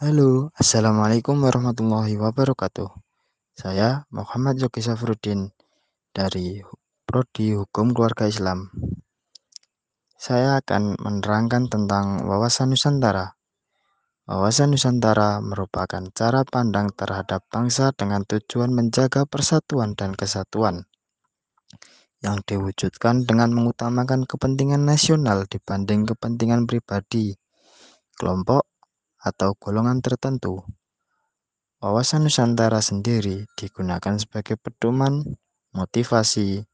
Halo, Assalamualaikum warahmatullahi wabarakatuh. Saya Muhammad Yogi Safruddin dari Prodi Hukum Keluarga Islam. Saya akan menerangkan tentang wawasan Nusantara. Wawasan Nusantara merupakan cara pandang terhadap bangsa dengan tujuan menjaga persatuan dan kesatuan yang diwujudkan dengan mengutamakan kepentingan nasional dibanding kepentingan pribadi, kelompok, atau golongan tertentu. Wawasan Nusantara sendiri digunakan sebagai pedoman, motivasi,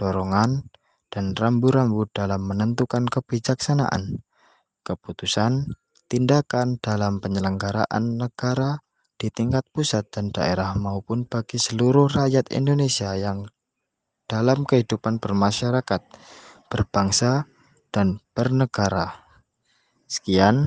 dorongan, dan rambu-rambu dalam menentukan kebijaksanaan, keputusan, tindakan dalam penyelenggaraan negara di tingkat pusat dan daerah maupun bagi seluruh rakyat Indonesia yang dalam kehidupan bermasyarakat, berbangsa, dan bernegara. Sekian,